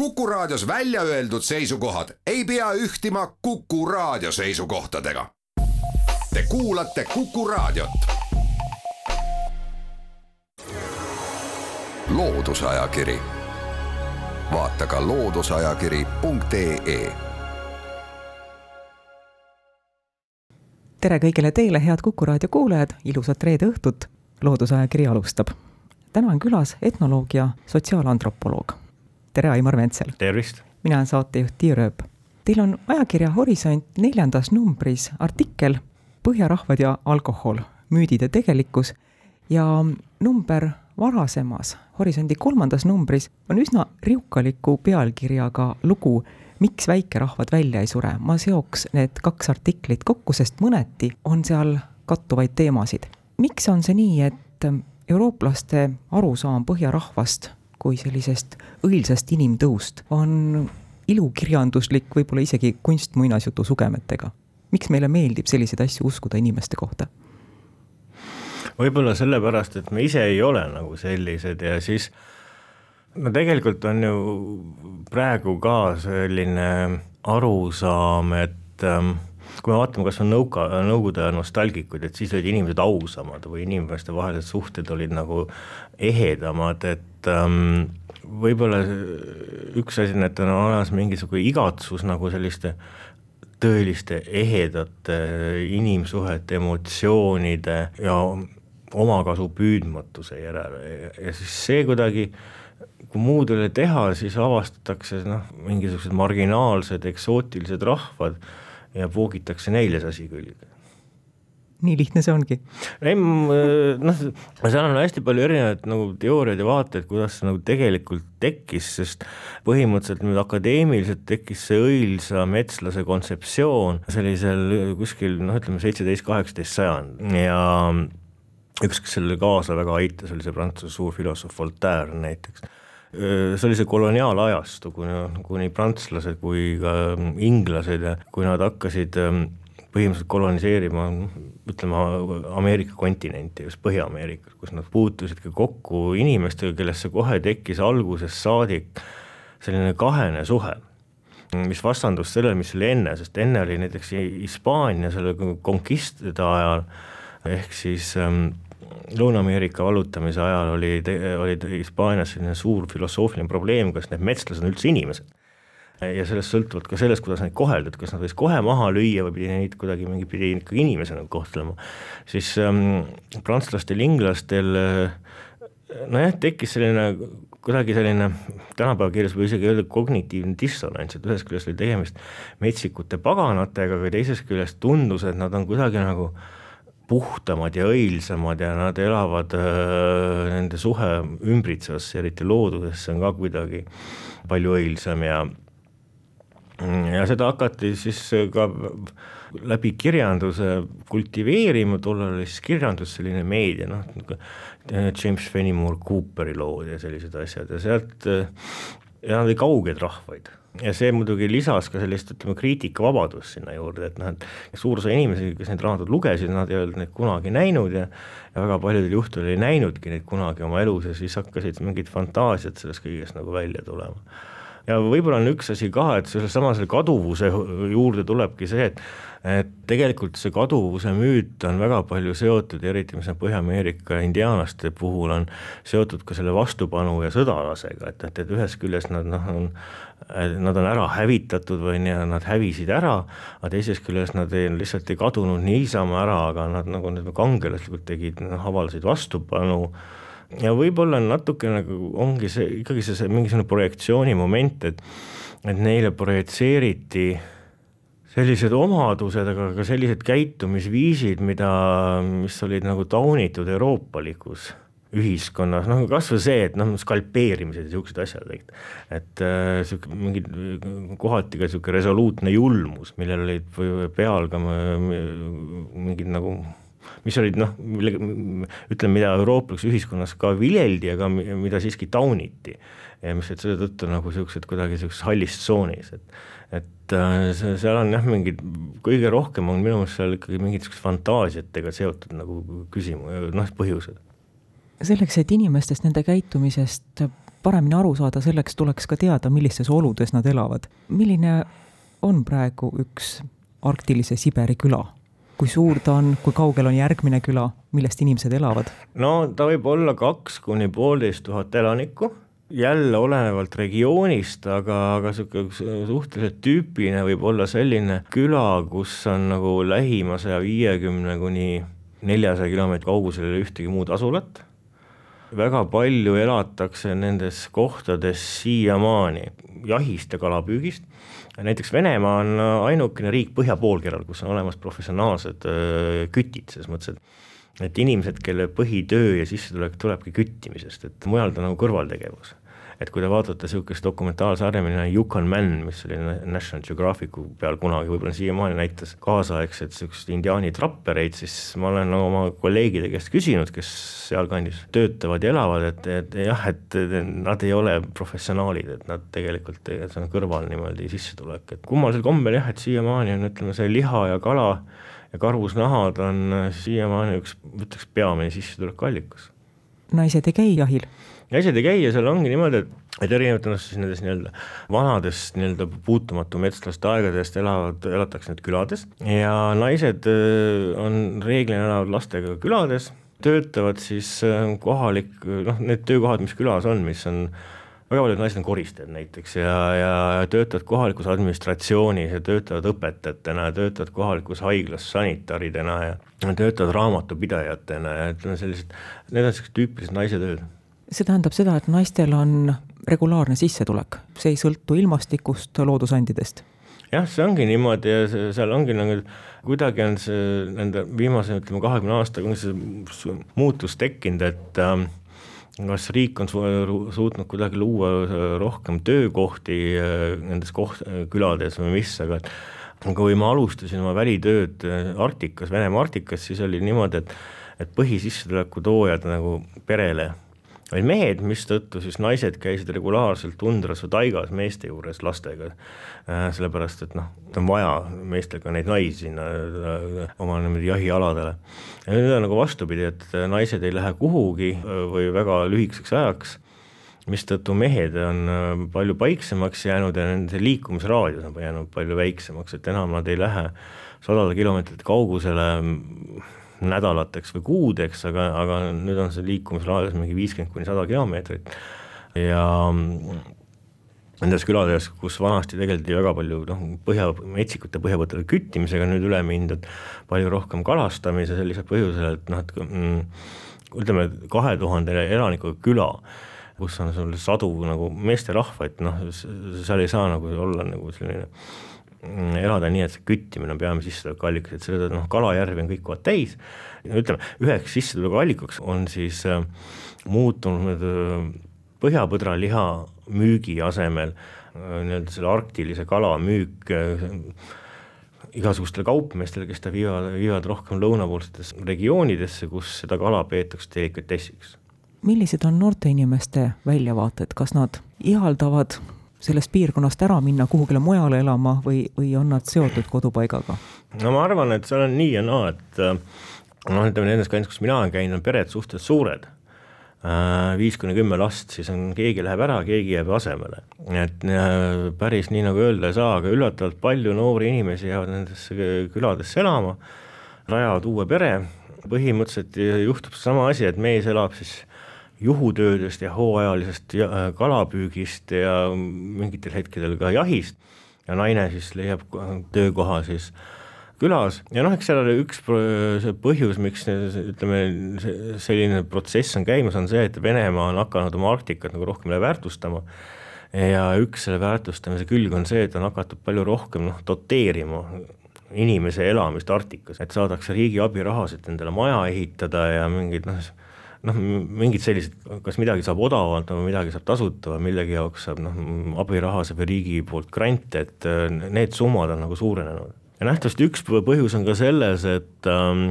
Kuku Raadios välja öeldud seisukohad ei pea ühtima Kuku Raadio seisukohtadega. Te kuulate Kuku Raadiot. loodusajakiri, vaata ka looduseajakiri.ee tere kõigile teile, head Kuku raadio kuulajad, ilusat reede õhtut. loodusajakiri alustab. täna on külas etnoloog ja sotsiaalantropoloog. Tere, Aimar Ventsel. tervist. mina olen saatejuht Tiia Rööp. Teil on ajakirja Horisont neljandas numbris artikkel Põhjarahvad ja alkohol, müüdid ja tegelikkus ja number varasemas, Horisondi kolmandas numbris on üsna riukaliku pealkirjaga lugu miks väikerahvad välja ei sure, ma seoks need kaks artiklit kokku, sest mõneti on seal kattuvaid teemasid. miks on see nii, et eurooplaste arusaam põhjarahvast kui sellisest õilsast inimtõust on ilukirjanduslik, võib-olla isegi kunstmuinasjutu sugemetega? miks meile meeldib selliseid asju uskuda inimeste kohta? võib-olla sellepärast, et me ise ei ole nagu sellised ja siis no tegelikult on ju praegu ka selline arusaam, et ähm, kui me vaatame kas või nõuka, nõukogude aja nostalgikuid, et siis olid inimesed ausamad või inimeste vahelised suhted olid nagu ehedamad, et ähm, võib-olla üks asi on, et on olemas mingisugune igatsus nagu selliste tõeliste ehedate inimsuhete, emotsioonide ja omakasu püüdmatuse järele. Ja siis see kuidagi kui muud ei ole teha, siis avastatakse noh, mingisugused marginaalsed eksootilised rahvad ja poogitakse neile see asi külge. Nii lihtne see ongi? ei, noh, seal on hästi palju erinevaid nagu teooriaid ja vaateid, kuidas see nagu tegelikult tekkis, sest põhimõtteliselt nüüd akadeemiliselt tekkis see õilsa metslase kontseptsioon sellisel kuskil noh, ütleme seitseteist, kaheksateist sajand ja üks, kes sellele kaasa väga aitas, oli see prantsuse suur filosoof Voltaire näiteks see oli see koloniaalajastu, kuni, kuni prantslased kui ka inglased ja kui nad hakkasid põhimõtteliselt koloniseerima ütleme, Ameerika kontinenti, just Põhja-Ameerikas, kus nad puutusid ka kokku inimestega, kellesse kohe tekkis algusest saadik selline kahene suhe, mis vastandus sellele, mis oli enne, sest enne oli näiteks Hispaania selle konkistide ajal, ehk siis ähm, Lõuna-Ameerika vallutamise ajal oli, oli Hispaanias selline suur filosoofiline probleem, kas need metslased on üldse inimesed. ja sellest sõltuvalt ka sellest, kuidas neid koheldi, et kas nad võis kohe maha lüüa või pidi neid kuidagi mingit pidi ikkagi inimesena kohtlema, siis ähm, prantslastel, inglastel nojah, tekkis selline kuidagi selline tänapäeva keeles võib isegi öelda kognitiivne dissonants, et ühest küljest oli tegemist metsikute paganatega, aga teisest küljest tundus, et nad on kuidagi nagu äh, puhtamad ja õilsamad ja nad elavad, äh, nende suhe ümbritsevasse, eriti loodusesse on ka kuidagi palju õilsam ja ja seda hakati siis ka läbi kirjanduse kultiveerima, tollal oli siis kirjandus selline meedia, noh, James Fenimore Cooperi lood ja sellised asjad ja sealt, ja nad olid kauged rahvaid ja see muidugi lisas ka sellist, ütleme, kriitikavabadust sinna juurde, et noh, et suur osa inimesi, kes neid raamatuid lugesid, nad ei olnud neid kunagi näinud ja ja väga paljudel juhtudel ei näinudki neid kunagi oma elus ja siis hakkasid mingid fantaasiad sellest kõigest nagu välja tulema. Ja võib-olla on üks asi ka, et sellesama selle kaduvuse juurde tulebki see, et et tegelikult see kaduvuse müüt on väga palju seotud, eriti mis on Põhja-Ameerika indiaanlaste puhul, on seotud ka selle vastupanu ja sõdalasega, et, et, et ühest küljest nad noh, on nad on ära hävitatud või nii, nad hävisid ära, aga teisest küljest nad ei, lihtsalt ei kadunud niisama ära, aga nad nagu kangelaslikult tegid, noh, avaldasid vastupanu ja võib-olla natuke nagu ongi see ikkagi see, see mingisugune projektsiooni moment, et et neile projitseeriti sellised omadused, aga ka sellised käitumisviisid, mida, mis olid nagu taunitud euroopalikus ühiskonnas, noh kas või see, et noh, skalpeerimised ja niisugused asjad, et et äh, sihuke mingi kohati ka niisugune resoluutne julmus, millel olid peal ka mingid nagu mis olid noh, mille, ütleme, mida eurooplikus ühiskonnas ka viljeldi, aga mida siiski tauniti. ja mis olid selle tõttu nagu niisugused kuidagi niisuguses hallis tsoonis, et et äh, see, seal on jah, mingid, kõige rohkem on minu meelest seal ikkagi mingid niisugused fantaasiatega seotud nagu küsimus, noh põhjused selleks, et inimestest, nende käitumisest paremini aru saada, selleks tuleks ka teada, millistes oludes nad elavad. milline on praegu üks arktilise Siberi küla? Kui suur ta on, kui kaugel on järgmine küla, millest inimesed elavad? no ta võib olla kaks kuni poolteist tuhat elanikku jälle olenevalt regioonist, aga, aga niisugune suhteliselt tüüpiline võib olla selline küla, kus on nagu lähima saja viiekümne kuni neljasaja kilomeetri kaugusel ei ole ühtegi muud asulat. väga palju elatakse nendes kohtades siiamaani jahist ja kalapüügist. näiteks Venemaa on ainukene riik põhja poolkeral, kus on olemas professionaalsed kütid, selles mõttes, et et inimesed, kelle põhitöö ja sissetulek tulebki küttimisest, et mujal ta nagu kõrvaltegevus et kui te vaatate niisugust dokumentaalsarja, milline on Yukon Man, mis oli National Geographicu peal kunagi, võib-olla siiamaani näitas kaasaegset niisugust indiaani trappereid, siis ma olen nagu oma kolleegide käest küsinud, kes sealkandis töötavad ja elavad, et, et jah, et nad ei ole professionaalid, et nad tegelikult, see on kõrval niimoodi sissetulek, et kummalisel kombel jah, et siiamaani on, ütleme, see liha ja kala ja karusnahad on siiamaani üks, ütleks, peamine sissetulekuallikas. naised ei käi jahil ja asjad ei käi ja seal ongi niimoodi, et, et erinevates noh, siis nendes nii-öelda vanades nii-öelda puutumatu metslaste aegadest elavad, elatakse nüüd külades. Ja naised äh, on reeglina elavad lastega külades, töötavad siis äh, kohalik, noh, need töökohad, mis külas on, mis on väga paljud naised on koristajad näiteks ja, ja töötavad kohalikus administratsioonis ja töötavad õpetajatena ja töötavad kohalikus haiglas sanitaridena ja töötavad raamatupidajatena ja ütleme sellised, need on sellised tüüpilised naise tööd see tähendab seda, et naistel on regulaarne sissetulek, see ei sõltu ilmastikust, loodusandidest? jah, see ongi niimoodi ja see, seal ongi nagu kuidagi on see nende viimase, ütleme, kahekümne aastaga on see muutus tekkinud, et äh, kas riik on su suutnud kuidagi luua rohkem töökohti äh, nendes koht-, külades või mis, aga et kui ma alustasin oma välitööd äh, Arktikas, Venemaa Arktikas, siis oli niimoodi, et et põhisissetuleku toojad nagu perele olid mehed, mistõttu siis naised käisid regulaarselt tundras või taigas meeste juures lastega. Äh, sellepärast, et noh, on vaja meestel ka neid naisi sinna äh, oma niimoodi jahialadele. ja nüüd on nagu vastupidi, et naised ei lähe kuhugi äh, või väga lühikeseks ajaks, mistõttu mehed on palju paiksemaks jäänud ja nende liikumisraadius on jäänud palju väiksemaks, et enam nad ei lähe sadade kilomeetrite kaugusele nädalateks või kuudeks, aga, aga nüüd on see liikumisraadius mingi viiskümmend kuni sada kilomeetrit. Ja nendes külades, kus vanasti tegeleti väga palju noh, põhja, metsikute põhjavõttede küttimisega, nüüd üle mindud palju rohkem kalastamise sellisel põhjusel, et noh, et mm, ütleme, kahe tuhande elanikuga küla, kus on sul sadu nagu meesterahvaid, noh, seal ei saa nagu olla nagu selline Mm, elada nii, et see küttimine on peamine sissetulekuallikas, et seda noh, kalajärvi on kõik kohad täis, ütleme, üheks sissetulekuallikaks on siis äh, muutunud äh, põhjapõdraliha müügi asemel äh, nii-öelda selle arktilise kala müük äh, igasugustele kaupmeestele, kes ta viivad, viivad rohkem lõunapoolsetesse regioonidesse, kus seda kala peetakse delikatessiks. millised on noorte inimeste väljavaated, kas nad ihaldavad sellest piirkonnast ära minna kuhugile mujale elama või, või on nad seotud kodupaigaga? no ma arvan, et seal on nii ja naa, et äh, noh, ütleme nendes kandis, kus mina olen käinud, on pered suhteliselt suured äh, viis kuni kümme last, siis on, keegi läheb ära, keegi jääb asemele. et äh, päris nii nagu öelda ei saa, aga üllatavalt palju noori inimesi jäävad nendesse küladesse elama, rajavad uue pere, põhimõtteliselt juhtub sama asi, et mees elab siis juhutöödest ja hooajalisest ja, äh, kalapüügist ja mingitel hetkedel ka jahist. Ja naine siis leiab töökoha siis külas. Ja noh, eks seal oli üks see põhjus, miks ütleme, selline protsess on käimas, on see, et Venemaa on hakanud oma Arktikat nagu rohkem väärtustama. Ja üks selle väärtustamise külg on see, et on hakatud palju rohkem noh, doteerima inimese elamist Arktikas, et saadakse riigi abirahasid endale maja ehitada ja mingid noh, noh, mingid sellised, kas midagi saab odavamalt või midagi saab tasuta või millegi jaoks saab noh, abiraha saab riigi poolt grante, et äh, need summad on nagu suurenenud. ja nähtavasti üks põhjus on ka selles, et ähm,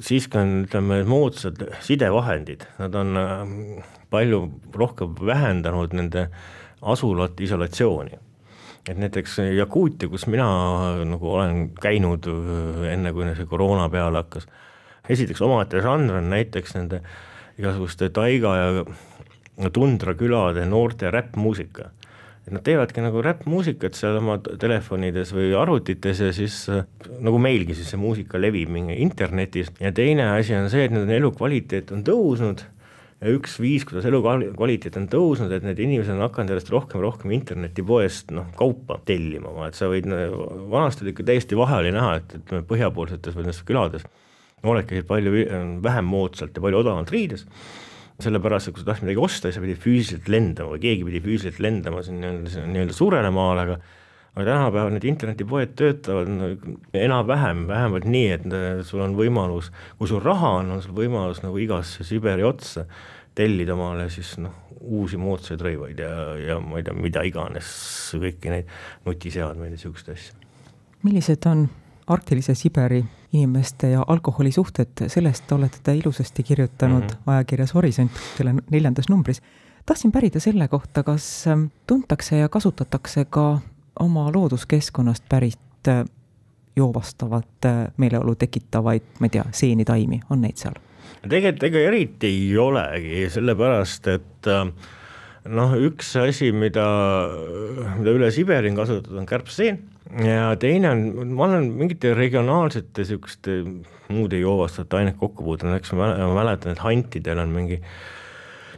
siiski on, ütleme, moodsad sidevahendid, nad on äh, palju rohkem vähendanud nende asulate isolatsiooni et näiteks Jakuutia, kus mina nagu olen käinud äh, enne, kui see koroona peale hakkas, esiteks omaette žanr on näiteks nende äh, igasuguste taiga ja tundrakülade noorte räppmuusika. Et nad teevadki nagu räppmuusikat seal oma telefonides või arvutites ja siis nagu meilgi siis see muusika levib mingi internetis ja teine asi on see, et nende elukvaliteet on tõusnud. Ja üks viis, kuidas elukvaliteet on tõusnud, et need inimesed on hakanud järjest rohkem rohkem internetipoest noh, kaupa tellima, et sa võid, vanasti oli ikka täiesti vahe oli näha, et ütleme põhjapoolsetes või nendes külades noored käisid palju vähem moodsalt ja palju odavamalt riides sellepärast, et kui sa tahtsid midagi osta, siis sa pidid füüsiliselt lendama või keegi pidi füüsiliselt lendama siin nii-öelda, nii-öelda suurele maale, aga aga tänapäeval need internetipoed töötavad enam-vähem, vähemalt nii, et sul on võimalus, kui sul raha on, on sul võimalus nagu igasse Siberi otsa tellida omale siis noh, uusi moodsaid rõivaid ja, ja ma ei tea, mida iganes, kõiki neid nutiseadmeid ja niisuguseid asju. millised on arktilise Siberi inimeste ja alkoholi suhted, sellest olete te ilusasti kirjutanud mm -hmm. ajakirjas Horisont, selle neljandas numbris. tahtsin pärida selle kohta, kas ähm, tuntakse ja kasutatakse ka oma looduskeskkonnast pärit äh, joovastavat äh, meeleolu tekitavaid, ma ei tea, seenitaimi, on neid seal? tegelikult ega eriti ei olegi, sellepärast et äh, noh, üks asi, mida, mida üle Siberi on kasutatud, on kärbseen ja teine on, ma olen mingite regionaalsete niisuguste muude joovastavate ainete kokku puutunud, eks ma mäletan, et hantidel on mingi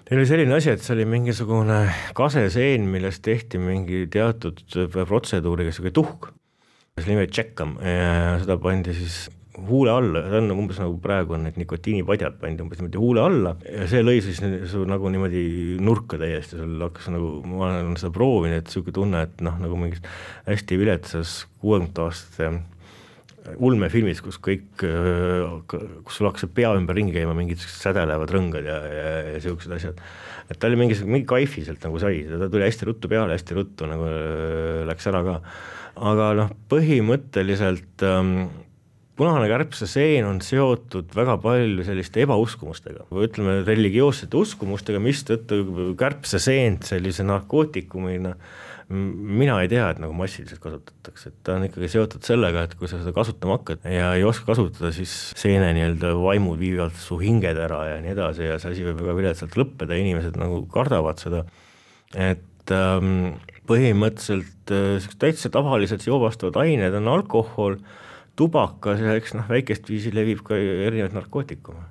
Neil oli selline asi, et see oli mingisugune kaseseen, millest tehti mingi teatud protseduuriga niisugune tuhk, selle nimi oli tšekkam. Ja seda pandi siis huule alla, see on umbes nagu praegu on need nikotiinipadjad pandi umbes niimoodi huule alla ja see lõi siis su nagu niimoodi nurka täiesti, sul hakkas nagu, ma olen seda proovinud, et niisugune tunne, et noh, nagu mingis hästi viletsas kuuekümnendate aastate ulmefilmis, kus kõik, kus sul hakkas pea ümber ringi käima mingid sädelevad rõngad ja, ja, ja niisugused asjad. et ta oli mingi, mingi kaifi sealt nagu sai, ta tuli hästi ruttu peale, hästi ruttu nagu läks ära ka. aga noh, põhimõtteliselt ähm, punane kärbseseen on seotud väga palju selliste ebauskumustega või ütleme, religioossete uskumustega, mistõttu kärbseseent sellise narkootikumina mina ei tea, et nagu massiliselt kasutatakse, et ta on ikkagi seotud sellega, et kui sa seda kasutama hakkad ja ei oska kasutada, siis seene nii-öelda vaimud viivad su hinged ära ja nii edasi ja see asi võib väga viletsalt lõppeda, inimesed nagu kardavad seda, et ähm, põhimõtteliselt äh, täitsa tavalised joovastavad ained on alkohol tubakas ja eks noh, väikest viisi levib ka erinevaid narkootikume.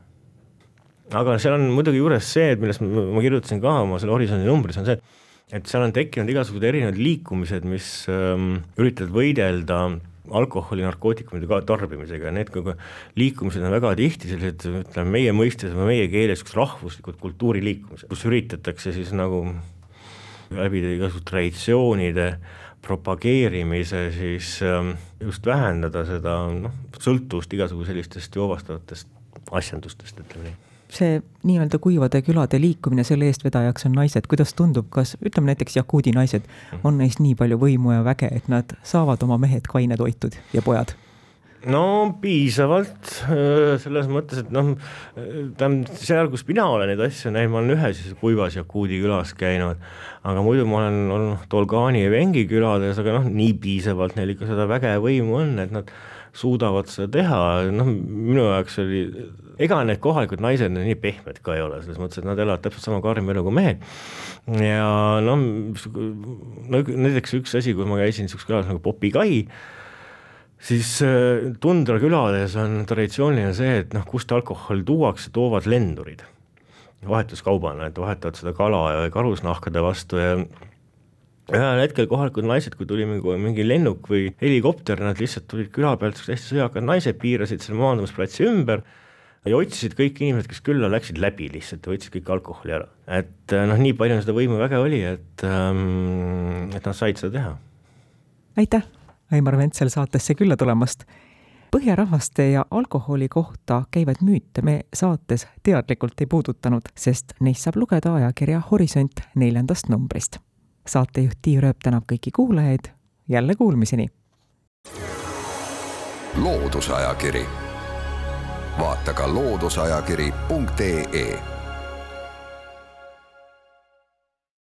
aga seal on muidugi juures see, et millest ma, ma kirjutasin ka oma selle horisondi numbris, on see, et seal on tekkinud igasugused erinevad liikumised, mis ähm, üritavad võidelda alkoholi, narkootikumide tarbimisega ja need liikumised on väga tihti sellised, ütleme meie mõistes või meie keeles rahvuslikud kultuuriliikumised, kus üritatakse siis nagu läbi igasuguste traditsioonide propageerimise siis ähm, just vähendada seda noh, sõltuvust igasugu sellistest joovastavatest asjandustest, ütleme nii see nii-öelda kuivade külade liikumine, selle eestvedajaks on naised, kuidas tundub, kas ütleme näiteks jakuudi naised, mhm. on neist nii palju võimu ja väge, et nad saavad oma mehed kainetoitud ja pojad? No piisavalt, selles mõttes, et noh, tähendab seal, kus mina olen neid asju näinud, ma olen ühes kuivas Jakuudi külas käinud, aga muidu ma olen olnud Dolgani ja Vengi külades, aga noh, nii piisavalt neil ikka seda väge võimu on, et nad suudavad seda teha, noh, minu jaoks oli, ega need kohalikud naised nii pehmed ka ei ole, selles mõttes, et nad elavad täpselt sama karmi elu kui mehed. ja noh, no näiteks üks asi, kui ma käisin niisuguses külas nagu Popikai, siis äh, Tundra külades on traditsiooniline see, et noh, kust alkohol tuuakse, toovad lendurid vahetuskaubana, et vahetavad seda kala karusnahkade vastu ja ühel hetkel kohalikud naised, kui tuli mingi, mingi lennuk või helikopter, nad lihtsalt tulid küla pealt, hästi sõjakad naised piirasid selle maandumisplatsi ümber ja otsisid kõik inimesed, kes külla läksid, läbi lihtsalt ja võtsid kõik alkoholi ära. et äh, noh, nii palju seda võimuväge oli, et ähm,, et nad said seda teha. aitäh Aimar Ventsel saatesse külla tulemast. põhjarahvaste ja alkoholi kohta käivaid müüte me saates teadlikult ei puudutanud, sest neist saab lugeda ajakirja Horisont neljandast numbrist. saatejuht Tiia Rööp tänab kõiki kuulajaid, jälle kuulmiseni! loodusajakiri, vaata ka looduseajakiri.ee